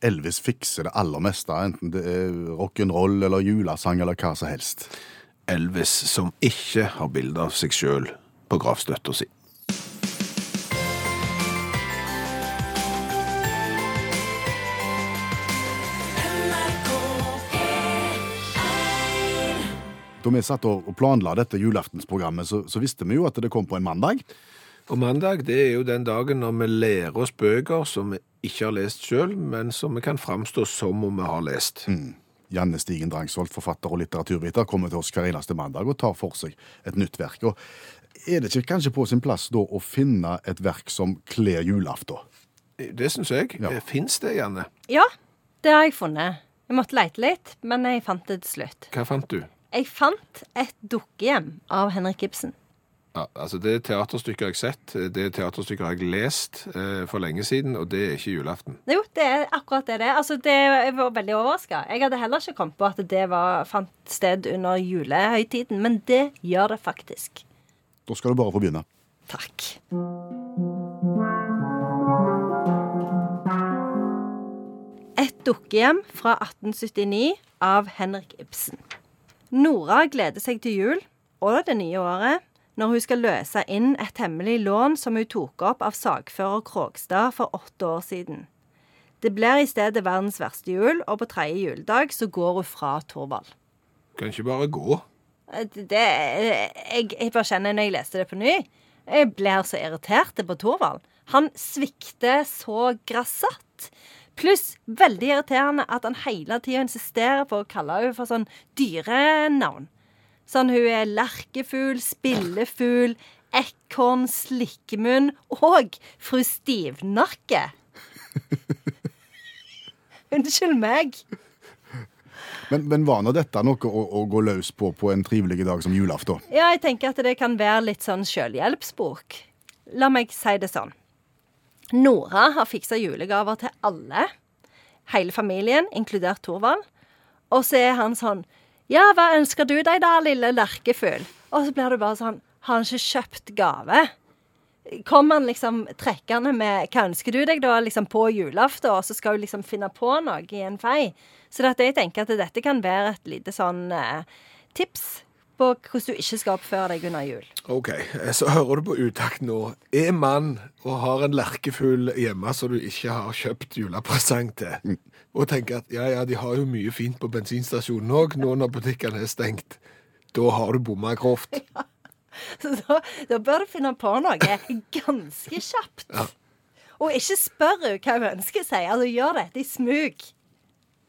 Elvis fikser det aller meste, enten det er rock'n'roll eller julesang eller hva som helst. Elvis som ikke har bilde av seg sjøl på gravstøtta si. Da vi satt og planla dette julaftensprogrammet, så, så visste vi jo at det kom på en mandag. Og mandag det er jo den dagen når vi lærer oss bøker som vi ikke har lest sjøl, men som vi kan framstå som om vi har lest. Janne Stigen Drangsvold, forfatter og litteraturviter, kommer til oss hver eneste mandag og tar for seg et nytt verk. Og er det ikke kanskje på sin plass da å finne et verk som kler julaften? Det syns jeg. Ja. Fins det, Janne? Ja, det har jeg funnet. Jeg måtte leite litt, men jeg fant det til slutt. Hva fant du? Jeg fant et dukkehjem av Henrik Ibsen. Ja, altså Det er teaterstykker jeg har sett, det er teaterstykker jeg har lest eh, for lenge siden, og det er ikke julaften. Jo, det er akkurat det det er. Altså, det jeg var veldig overraska. Jeg hadde heller ikke kommet på at det var, fant sted under julehøytiden, men det gjør det faktisk. Da skal du bare få begynne. Takk. Et dukkehjem fra 1879 av Henrik Ibsen. Nora gleder seg til jul og det nye året når hun skal løse inn et hemmelig lån som hun tok opp av sagfører Krogstad for åtte år siden. Det blir i stedet verdens verste jul, og på tredje juledag så går hun fra Torvald. Kan ikke bare gå. Det, jeg, jeg bare kjenner når jeg leste det på ny Jeg blir så irritert på Torvald. Han svikter så grassat. Pluss veldig irriterende at han hele tida insisterer på å kalle henne for sånn dyrenavn. Sånn hun er lerkefugl, spillefugl, ekorn, slikkemunn og fru Stivnakke. Unnskyld meg. Men, men var nå dette noe å, å gå løs på på en trivelig dag som julaften? Ja, jeg tenker at det kan være litt sånn selvhjelpsbok. La meg si det sånn. Nora har fiksa julegaver til alle. Hele familien, inkludert Thorvald. Og så er han sånn Ja, hva ønsker du deg da, lille lerkefugl? Og så blir det bare sånn Har han ikke kjøpt gave? Kommer han liksom trekkende med Hva ønsker du deg da, liksom på julaften? Og så skal hun liksom finne på noe i en fei. Så jeg tenker at dette kan være et lite sånn eh, tips på hvordan du ikke skal oppføre deg under jul. OK, så hører du på utakt nå. Er mann og har en lerkefugl hjemme som du ikke har kjøpt julepresang til, og tenker at ja, ja, de har jo mye fint på bensinstasjonen òg, nå når butikkene er stengt, da har du bomma grovt. Så da, da bør du finne på noe ganske kjapt. Ja. Og ikke spør hva hun ønsker seg. Altså, gjør dette i smug.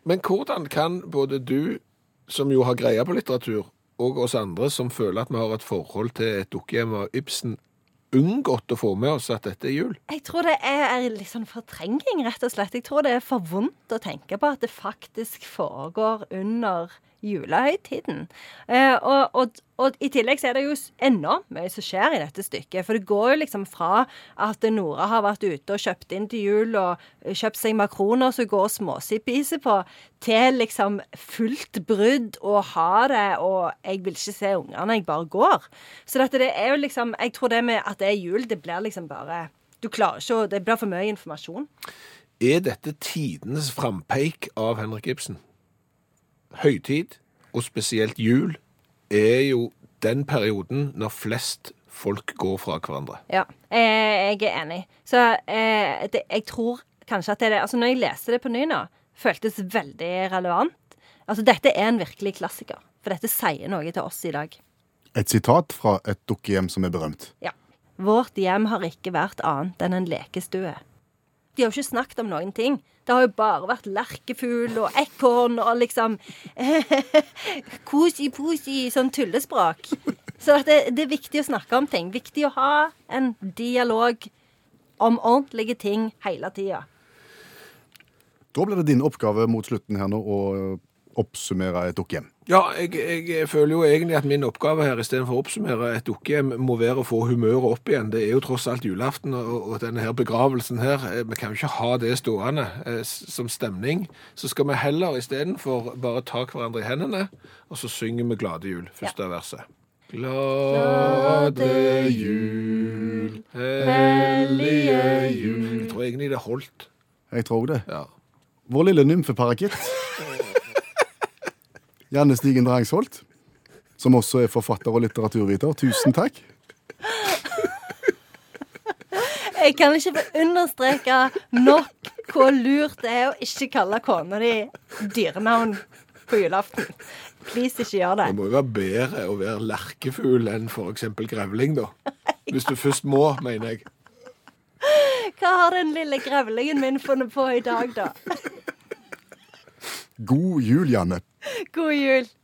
Men hvordan kan både du, som jo har greie på litteratur, og oss andre som føler at vi har et forhold til et dukkehjem av Ibsen, unngått å få med oss at dette er jul? Jeg tror det er, litt sånn fortrenging, rett og slett. Jeg tror det er for vondt å tenke på at det faktisk foregår under julehøytiden. Eh, og, og, og i tillegg så er det jo Enda mye som skjer i dette stykket. For det går jo liksom fra at Nora har vært ute og kjøpt inn til jul og kjøpt seg makroner som går og småsipiser på, til liksom fullt brudd og ha det, og jeg vil ikke se ungene, jeg bare går. Så dette, det er jo liksom Jeg tror det med at det er jul, det blir liksom bare Du klarer ikke å Det blir for mye informasjon. Er dette tidenes frampeik av Henrik Ibsen? Høytid, og spesielt jul, er jo den perioden når flest folk går fra hverandre. Ja, eh, jeg er enig. Så eh, det, jeg tror kanskje at det er det Altså, når jeg leser det på ny nå, føltes veldig relevant. Altså, dette er en virkelig klassiker. For dette sier noe til oss i dag. Et sitat fra et dukkehjem som er berømt. Ja. Vårt hjem har ikke vært annet enn en lekestue. De har jo ikke snakket om noen ting. Det har jo bare vært lerkefugl og ekorn og liksom Kosi-posi, sånn tullespråk. Så det, det er viktig å snakke om ting. Viktig å ha en dialog om ordentlige ting hele tida. Da blir det din oppgave mot slutten her nå å oppsummere et dukkehjem. Ja, jeg, jeg føler jo egentlig at min oppgave her, istedenfor å oppsummere et dukkehjem, må være å få humøret opp igjen. Det er jo tross alt julaften, og, og denne her begravelsen her, eh, vi kan jo ikke ha det stående eh, som stemning. Så skal vi heller istedenfor bare ta hverandre i hendene, og så synger vi Glade jul, første verset. Glade jul, hellige jul. Jeg tror egentlig det holdt. Jeg tror det. Ja. Vår lille nymfeparakitt. Janne Stigen Drangsholt, som også er forfatter og litteraturviter. Tusen takk. Jeg kan ikke få understreke nok hvor lurt det er å ikke kalle kona di dyrenavn på julaften. Please, ikke gjør det. Det må jo være bedre å være lerkefugl enn f.eks. grevling, da. Hvis du først må, mener jeg. Hva har den lille grevlingen min funnet på i dag, da? God jul, Janne. God jul.